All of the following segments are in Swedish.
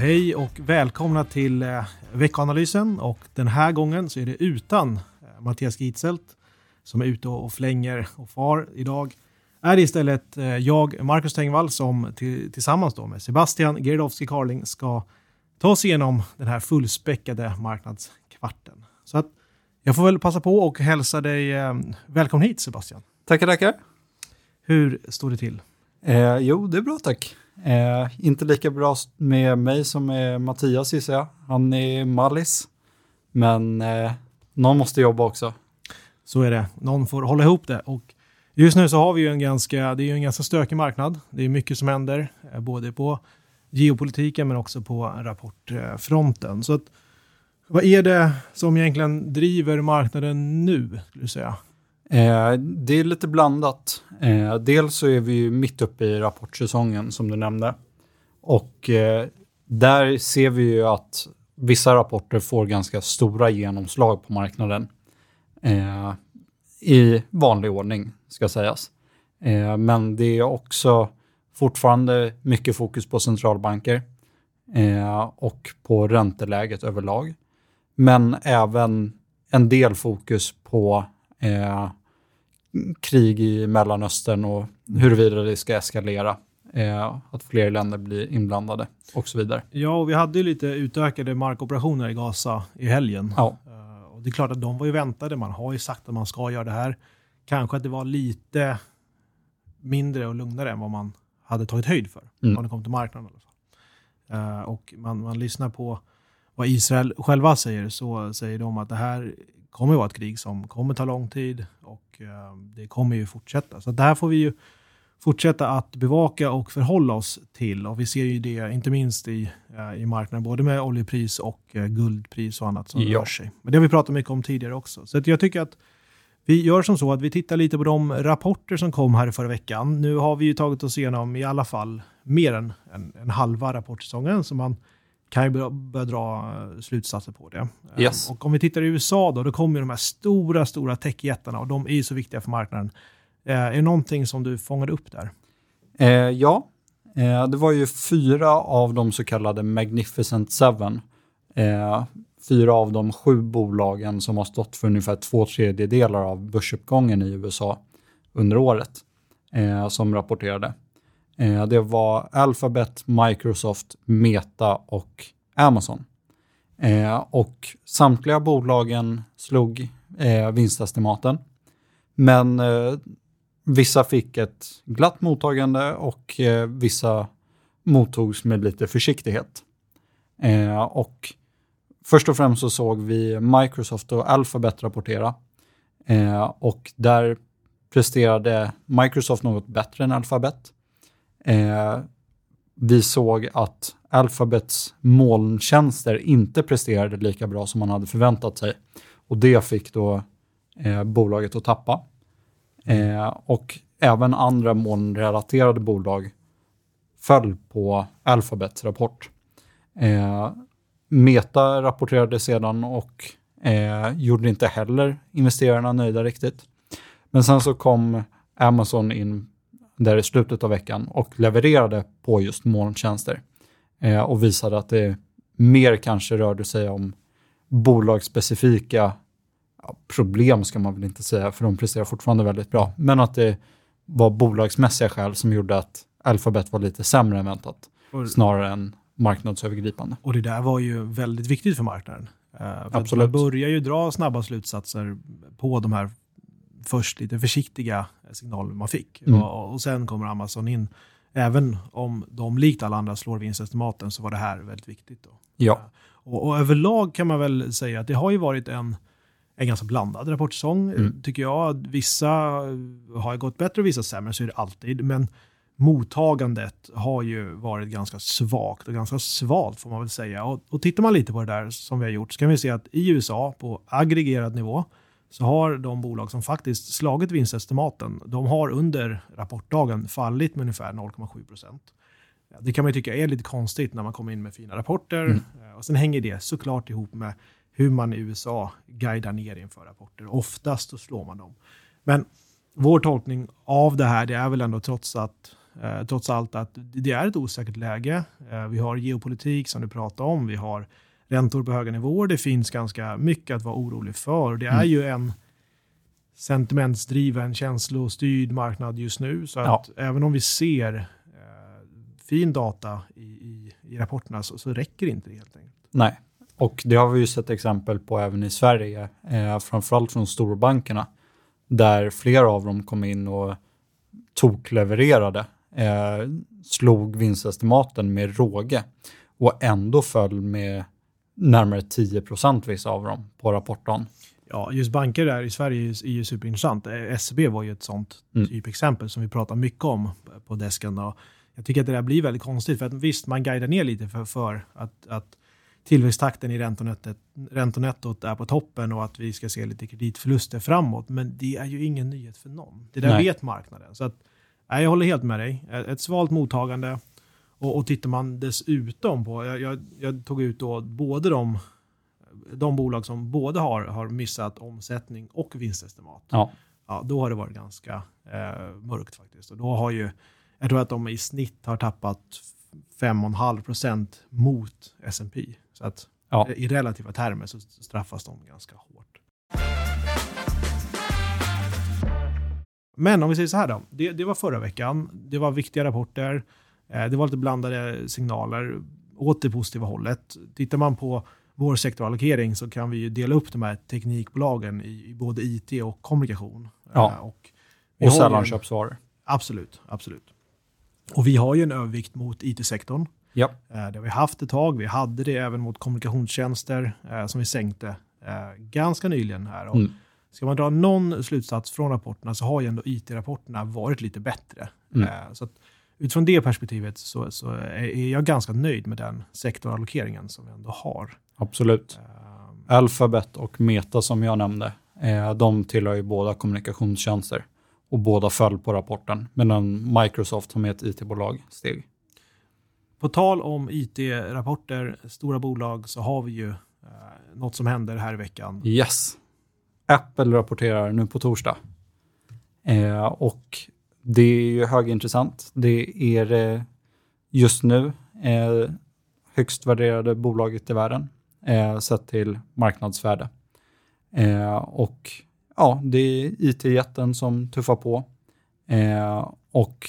Hej och välkomna till eh, veckoanalysen. Och den här gången så är det utan eh, Mattias Gitzelt som är ute och flänger och far idag. Är det istället eh, jag, Marcus Tengvall, som till, tillsammans då med Sebastian Gerdowski Carling ska ta oss igenom den här fullspäckade marknadskvarten. Så att jag får väl passa på och hälsa dig eh, välkommen hit Sebastian. Tackar, tackar. Hur står det till? Eh, jo, det är bra tack. Eh, inte lika bra med mig som med Mattias gissar jag. Han är mallis. Men eh, någon måste jobba också. Så är det. Någon får hålla ihop det. Och just nu så har vi ju en ganska, det är ju en ganska stökig marknad. Det är mycket som händer, eh, både på geopolitiken men också på rapportfronten. Så att, vad är det som egentligen driver marknaden nu, skulle du säga? Eh, det är lite blandat. Eh, dels så är vi ju mitt uppe i rapportsäsongen som du nämnde. Och eh, där ser vi ju att vissa rapporter får ganska stora genomslag på marknaden. Eh, I vanlig ordning, ska sägas. Eh, men det är också fortfarande mycket fokus på centralbanker eh, och på ränteläget överlag. Men även en del fokus på eh, krig i Mellanöstern och huruvida det ska eskalera. Eh, att fler länder blir inblandade och så vidare. Ja, och vi hade ju lite utökade markoperationer i Gaza i helgen. Ja. Eh, och det är klart att de var ju väntade. Man har ju sagt att man ska göra det här. Kanske att det var lite mindre och lugnare än vad man hade tagit höjd för. Mm. När det kom till marknaden. Eh, och man, man lyssnar på vad Israel själva säger så säger de att det här kommer vara ett krig som kommer ta lång tid och eh, det kommer ju fortsätta. Så det här får vi ju fortsätta att bevaka och förhålla oss till. Och vi ser ju det inte minst i, eh, i marknaden, både med oljepris och eh, guldpris och annat som Ja. rör sig. Men det har vi pratat mycket om tidigare också. Så jag tycker att vi gör som så att vi tittar lite på de rapporter som kom här förra veckan. Nu har vi ju tagit oss igenom i alla fall mer än en, en halva rapportsäsongen, så man kan ju börja, börja dra eh, slutsatser på det. Eh, Yes. Och om vi tittar i USA då, då kommer ju de här stora, stora techjättarna och de är ju så viktiga för marknaden. Eh, är det någonting som du fångade upp där? Eh, ja, eh, det var ju fyra av de så kallade Magnificent Seven. Eh, fyra av de sju bolagen som har stått för ungefär två tredjedelar av börsuppgången i USA under året som rapporterade. Eh, det var Alphabet, Microsoft, Meta och Amazon. Eh, och samtliga bolagen slog eh, vinstestimaten. Men eh, Vissa fick ett glatt mottagande och vissa mottogs med lite försiktighet. Och först och främst så såg vi Microsoft och Alphabet rapportera. Och där presterade Microsoft något bättre än Alphabet. Eh, vi såg att Alphabets molntjänster inte presterade lika bra som man hade förväntat sig. Och det fick då eh, bolaget att tappa. Eh, och även andra molnrelaterade bolag föll på Alphabets rapport. Eh, Meta rapporterade sedan och eh, gjorde inte heller investerarna nöjda riktigt. Men sen så kom Amazon in där i slutet av veckan och levererade på just molntjänster eh, och visade att det mer kanske rörde sig om bolagsspecifika ja, problem ska man väl inte säga, för de presterar fortfarande väldigt bra. Men att det var bolagsmässiga skäl som gjorde att Alphabet var lite sämre än väntat, Och, snarare än marknadsövergripande. och det där var ju väldigt viktigt för marknaden. För att Absolut. Man börjar ju dra snabba slutsatser på de här först lite försiktiga signaler man fick. Mm. Och, och sen kommer Amazon in. Även om de likt alla andra slår vinstestimaten så var det här väldigt viktigt. Då. Ja, Och, och överlag kan man väl säga att det har ju varit en, en ganska blandad rapportsäsong, Mm. tycker jag. Vissa har gått bättre och vissa sämre, så är det alltid. Men mottagandet har ju varit ganska svagt och ganska svalt får man väl säga. Och, och tittar man lite på det där som vi har gjort så kan vi se att i USA på aggregerad nivå så har de bolag som faktiskt slagit vinstestimaten, de har under rapportdagen fallit med ungefär 0,7 procent. Det kan man tycka är lite konstigt när man kommer in med fina rapporter. Mm. Eh, Och sen hänger det såklart ihop med hur man i USA guidar ner inför rapporter. Oftast så slår man dem. Men vår tolkning av det här, det är väl ändå trots att eh, trots allt att det är ett osäkert läge. Eh, vi har geopolitik som du pratade om, vi har räntor på höga nivåer. Det finns ganska mycket att vara orolig för. Det är mm. ju en sentimentsdriven, känslostyrd marknad just nu. Så att ja. även om vi ser eh, fin data i, i, i rapporterna så, så räcker inte det helt enkelt. Nej, och det har vi ju sett exempel på även i Sverige, eh, framförallt från storbankerna, där flera av dem kom in och toklevererade, eh, slog vinstestimaten med råge och ändå föll med närmare 10 procent vissa av dem på rapporten. Ja, just banker där i Sverige är ju superintressant. Eh, SEB var ju ett sånt mm. typexempel som vi pratar mycket om på desken. Jag tycker att det där blir väldigt konstigt, för att visst, man guidar ner lite för, för att, att tillväxttakten i räntonettot, räntonettot är på toppen och att vi ska se lite kreditförluster framåt. Men det är ju ingen nyhet för någon. Det där Nej. vet marknaden. Så att, jag håller helt med dig. Ett svalt mottagande. Och, och tittar man dessutom på, jag, jag, jag, tog ut då både de, de bolag som både har, har missat omsättning och vinstestimat. Ja. Ja, då har det varit ganska eh, mörkt faktiskt. Och då har ju, jag tror att de i snitt har tappat 5,5 procent mot S&P. Så att ja. i relativa termer så straffas de ganska hårt. Men om vi säger så här då. Det, det var förra veckan. Det var viktiga rapporter. Eh, det var lite blandade signaler åt det positiva hållet. Tittar man på vår sektorallokering så kan vi dela upp de här teknikbolagen i, både IT och kommunikation. Ja. Eh, och, och sällanköpsvaror. Absolut, absolut. Och vi har ju en övervikt mot IT-sektorn. Ja. Eh, det har vi haft ett tag. Vi hade det även mot kommunikationstjänster som vi sänkte ganska nyligen här. Och mm. Ska man dra någon slutsats från rapporterna så har ju ändå IT-rapporterna varit lite bättre. Mm. Så att, utifrån det perspektivet så, så, är jag ganska nöjd med den sektorallokeringen som vi ändå har. Absolut. Um, Alphabet och Meta som jag nämnde, de tillhör ju båda kommunikationstjänster och båda föll på rapporten, medan Microsoft som är ett it-bolag steg. På tal om it-rapporter, stora bolag, så har vi ju eh, något som händer här i veckan. Yes. Apple rapporterar nu på torsdag. Eh, och det är ju högintressant. Det är eh, just nu eh, högst värderade bolaget i världen eh, sett till marknadsvärde. Eh, och ja, det är IT-jätten som tuffar på. Eh, och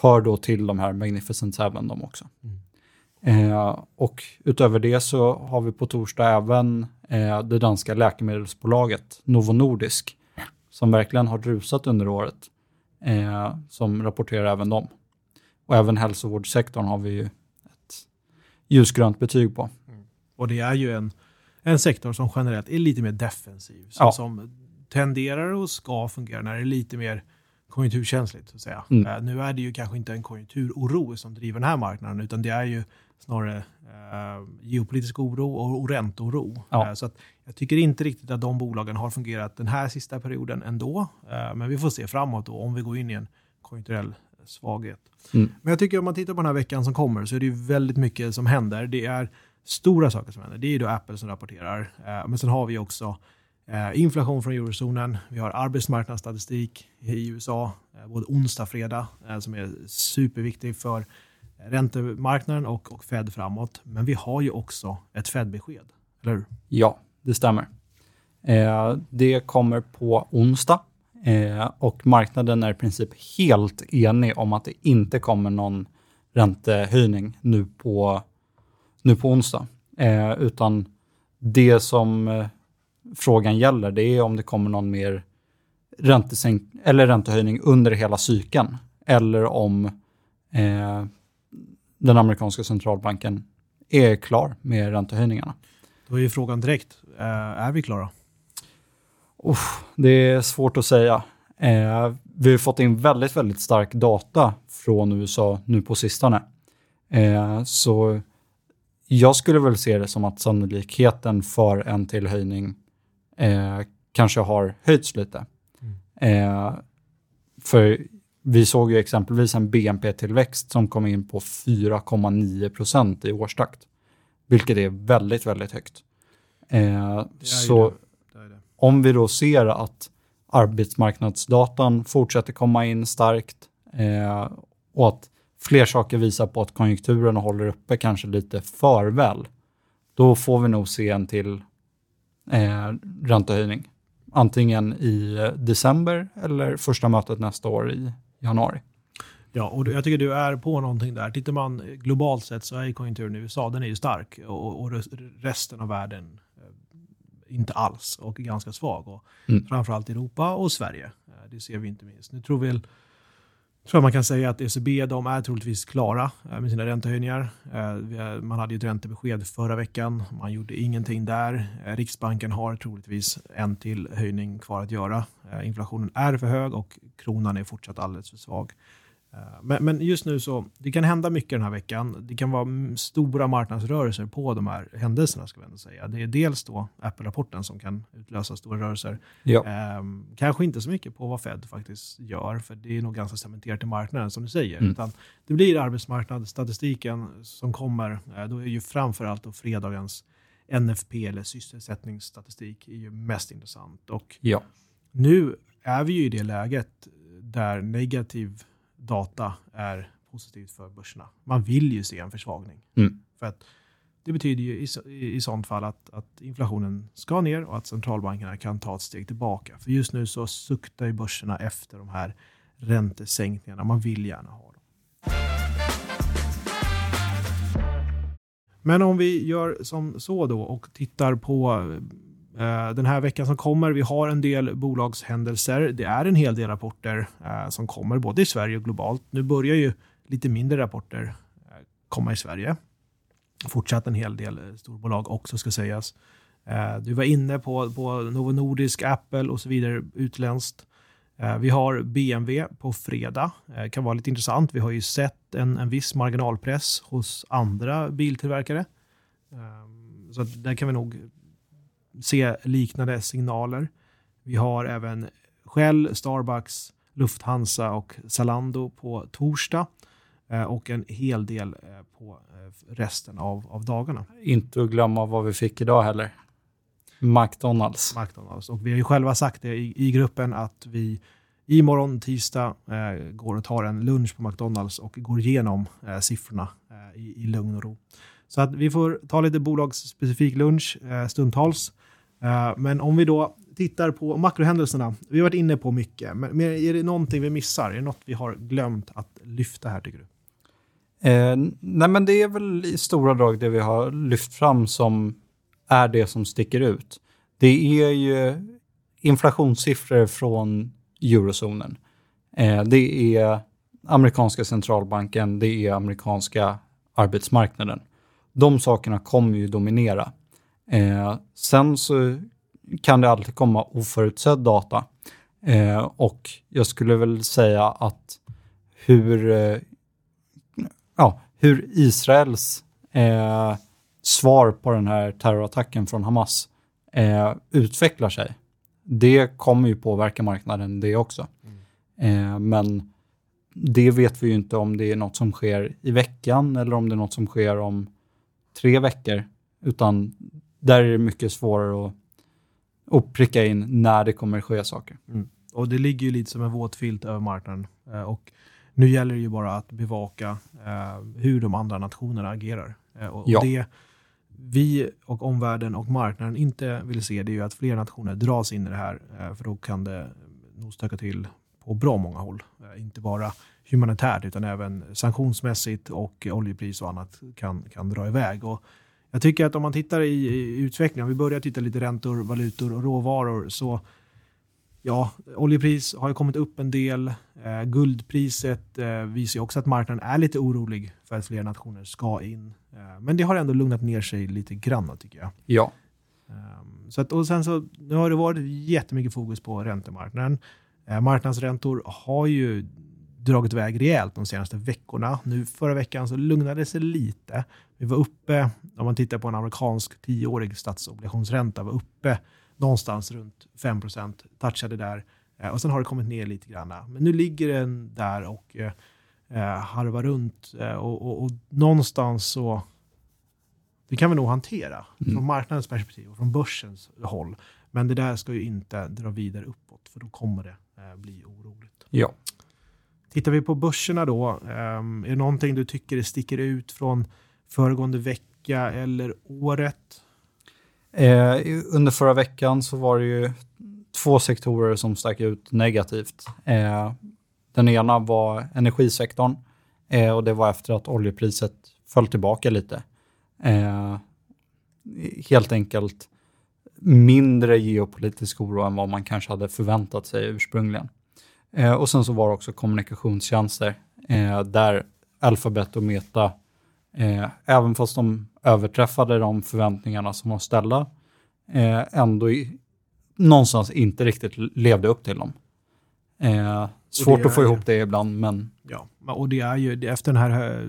hör då till de här Magnificent Seven de också. Mm. Eh, och utöver det så har vi på torsdag även eh, det danska läkemedelsbolaget Novo Nordisk som verkligen har rusat under året, eh, som rapporterar även dem. Och även hälsovårdssektorn har vi ju ett ljusgrönt betyg på. Mm. Och det är ju en en sektor som generellt är lite mer defensiv. Så ja. Som tenderar och ska fungera när det är lite mer konjunkturkänsligt. Så att säga. Mm. Uh, nu är det ju kanske inte en konjunkturoro som driver den här marknaden, utan det är ju snarare uh, geopolitisk oro och, och ränteoro. Ja. Uh, så att jag tycker inte riktigt att de bolagen har fungerat den här sista perioden ändå. men vi får se framåt då, om vi går in i en konjunkturell svaghet. Mm. Men jag tycker om man tittar på den här veckan som kommer så är det väldigt mycket som händer. Det är stora saker som händer. Det är då Apple som rapporterar. Eh, men sen har vi också eh, inflation från eurozonen. Vi har arbetsmarknadsstatistik i USA, eh, både onsdag och fredag, som är superviktig för räntemarknaden och, och Fed framåt. Men vi har ju också ett Fed-besked, eller hur? Ja, det stämmer. Eh, det kommer på onsdag eh, och marknaden är i princip helt enig om att det inte kommer någon räntehöjning nu på nu på onsdag. Eh, utan det som eh, frågan gäller, det är om det kommer någon mer räntesänk eller räntehöjning under hela cykeln. Eller om eh, den amerikanska centralbanken är klar med räntehöjningarna. Då är ju frågan direkt, eh, är vi klara? Oh, det är svårt att säga. Eh, vi har fått in väldigt, väldigt stark data från USA nu på sistone. Eh, så jag skulle väl se det som att sannolikheten för en till höjning eh, kanske har höjts lite. Mm. Eh, för vi såg ju exempelvis en BNP-tillväxt som kom in på 4,9 procent i årstakt, vilket är väldigt, väldigt högt. Eh, så det. Det det. om vi då ser att arbetsmarknadsdatan fortsätter komma in starkt, eh, och att fler saker visar på att konjunkturen håller uppe kanske lite för väl, då får vi nog se en till eh, räntehöjning. Antingen i december eller första mötet nästa år i januari. Ja, och jag tycker du är på någonting där. Tittar man globalt sett så är konjunkturen i USA den är ju stark och, och resten av världen eh, inte alls och ganska svag. Och mm. Framförallt Europa och Sverige. Eh, det ser vi inte minst. Nu tror vi tror jag man kan säga att ECB de är troligtvis klara eh, med sina räntehöjningar. Man hade ju ett räntebesked förra veckan. Man gjorde ingenting där. Riksbanken har troligtvis en till höjning kvar att göra. Inflationen är för hög och kronan är fortsatt alldeles för svag. Eh, men, men, just nu så, det kan hända mycket den här veckan. Det kan vara stora marknadsrörelser på de här händelserna. Ska vi ändå säga. Det är dels då Apple-rapporten som kan utlösa stora rörelser. Ja. Eh, kanske inte så mycket på vad Fed faktiskt gör, för det är nog ganska cementerat i marknaden som du säger. Mm. Utan det blir arbetsmarknadsstatistiken som kommer. Eh, då är ju framförallt då fredagens NFP eller sysselsättningsstatistik är ju mest intressant. Och ja. Nu är vi ju i det läget där negativ data är positivt för börserna. Man vill ju se en försvagning. Mm. För att det betyder ju i, i, i sånt fall att, att, inflationen ska ner och att centralbankerna kan ta ett steg tillbaka. För just nu så suktar ju börserna efter de här räntesänkningarna. Man vill gärna ha dem. Men om vi gör som så då och tittar på Eh, den här veckan som kommer, vi har en del bolagshändelser. Det är en hel del rapporter eh, som kommer både i Sverige och globalt. Nu börjar ju lite mindre rapporter eh, komma i Sverige. Fortsatt en hel del eh, storbolag också ska sägas. Eh, du var inne på, på Novo Nordisk, Apple och så vidare utländskt. Vi har BMW på fredag. Det kan vara lite intressant. Vi har ju sett en, en viss marginalpress hos andra biltillverkare. Ehm, så där kan vi nog se liknande signaler. Vi har även Shell, Starbucks, Lufthansa och Zalando på torsdag eh, och en hel del eh, på eh, resten av, av dagarna. Inte att glömma vad vi fick idag heller. McDonalds. McDonalds. Och vi har ju själva sagt det i, i gruppen att vi imorgon tisdag eh, går och tar en lunch på McDonalds och går igenom eh, siffrorna eh, i, i lugn och ro. Så att vi får ta lite bolagsspecifik lunch stundtals. Eh, men om vi då tittar på makrohändelserna. Vi har varit inne på mycket, men är det någonting vi missar? Är det något vi har glömt att lyfta här tycker du? Eh, nej men det är väl i stora drag det vi har lyft fram som är det som sticker ut. Det är ju inflationssiffror från eurozonen. Eh, det är amerikanska centralbanken, det är amerikanska arbetsmarknaden. De sakerna kommer ju dominera. Eh, sen så kan det alltid komma oförutsedd data. Eh, och jag skulle väl säga att hur, eh, ja, hur Israels eh, svar på den här terrorattacken från Hamas eh, utvecklar sig, det kommer ju påverka marknaden det också. Mm. men det vet vi ju inte om det är något som sker i veckan eller om det är något som sker om tre veckor, utan där är det mycket svårare att, att pricka in när det kommer ske saker. Mm. Och det ligger ju lite som en våt filt över marknaden. Eh, och nu gäller det ju bara att bevaka eh, hur de andra nationerna agerar. Eh, och, ja. det vi och omvärlden och marknaden inte vill se det är ju att fler nationer dras in i det här. Eh, för då kan det nog stöka till på bra många håll. Eh, inte bara humanitärt utan även sanktionsmässigt och oljepris och annat kan, kan dra iväg. Och jag tycker att om man tittar i, i utvecklingen, om vi börjar titta lite räntor, valutor och råvaror, så ja, oljepris har ju kommit upp en del. Eh, guldpriset eh, visar också att marknaden är lite orolig för att fler nationer ska in. Eh, men det har ändå lugnat ner sig lite grann tycker jag. Ja. Um, så att, och sen så, nu har det varit jättemycket fokus på räntemarknaden. Eh, marknadsräntor har ju dragit iväg rejält de senaste veckorna. Nu förra veckan så lugnade det sig lite. Vi var uppe, om man tittar på en amerikansk tioårig statsobligationsränta, var uppe någonstans runt 5% touchade där. Eh, och sen har det kommit ner lite grann. Men nu ligger den där och eh, eh, harvar runt. Eh, och, och, och, någonstans så, det kan vi nog hantera mm. från marknadens perspektiv och från börsens håll. Men det där ska ju inte dra vidare uppåt, för då kommer det eh, bli oroligt. Ja. Tittar vi på börserna då, ehm, är det någonting du tycker sticker ut från föregående vecka eller året? Eh, under förra veckan så var det ju två sektorer som stack ut negativt. Eh, den ena var energisektorn eh, och det var efter att oljepriset föll tillbaka lite. Eh, helt enkelt mindre geopolitisk oro än vad man kanske hade förväntat sig ursprungligen. Eh, och sen så var det också kommunikationstjänster eh, där Alphabet och Meta, eh, även fast de överträffade de förväntningarna som var ställda, eh, ändå i, någonstans inte riktigt levde upp till dem. Eh, svårt att få ihop det ibland, men... Ja, och det är ju efter den här eh,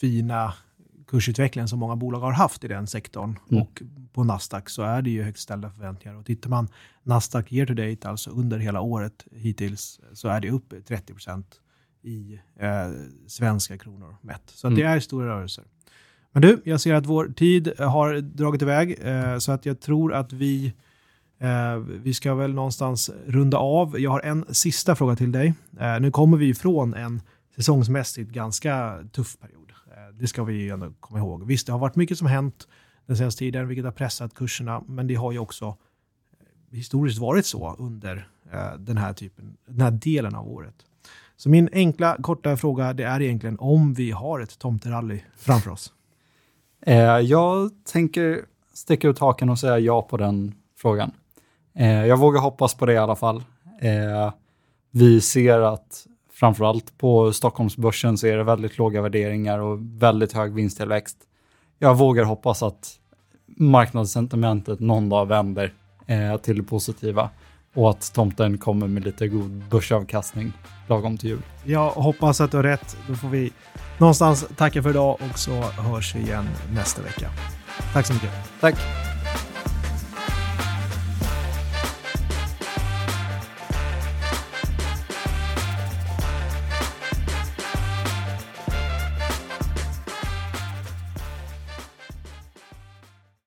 fina kursutvecklingen som många bolag har haft i den sektorn mm. och på Nasdaq så är det ju högt ställda förväntningar. Och tittar man Nasdaq year to date, alltså under hela året hittills, så är det upp 30% i eh, svenska kronor mätt. Så mm. det är stora rörelser. Men du, jag ser att vår tid har dragit iväg, eh, så att jag tror att vi eh, vi ska väl någonstans runda av. Jag har en sista fråga till dig. Eh, nu kommer vi ifrån en säsongsmässigt ganska tuff period. Det ska vi ju ändå komma ihåg. Visst, det har varit mycket som hänt den senaste tiden, vilket har pressat kurserna, men det har ju också eh, historiskt varit så under eh, den här typen, den här delen av året. Så min enkla, korta fråga, det är egentligen om vi har ett tomterally framför oss. Eh, jag tänker sticka ut haken och säga ja på den frågan. Jag vågar hoppas på det i alla fall. Vi ser att framförallt på Stockholmsbörsen så är det väldigt låga värderingar och väldigt hög vinsttillväxt. Jag vågar hoppas att marknadssentimentet någon dag vänder eh, till det positiva och att tomten kommer med lite god börsavkastning lagom till jul. Jag hoppas att du har rätt. Då får vi någonstans tacka för idag och så hörs vi igen nästa vecka. Tack så mycket. Tack.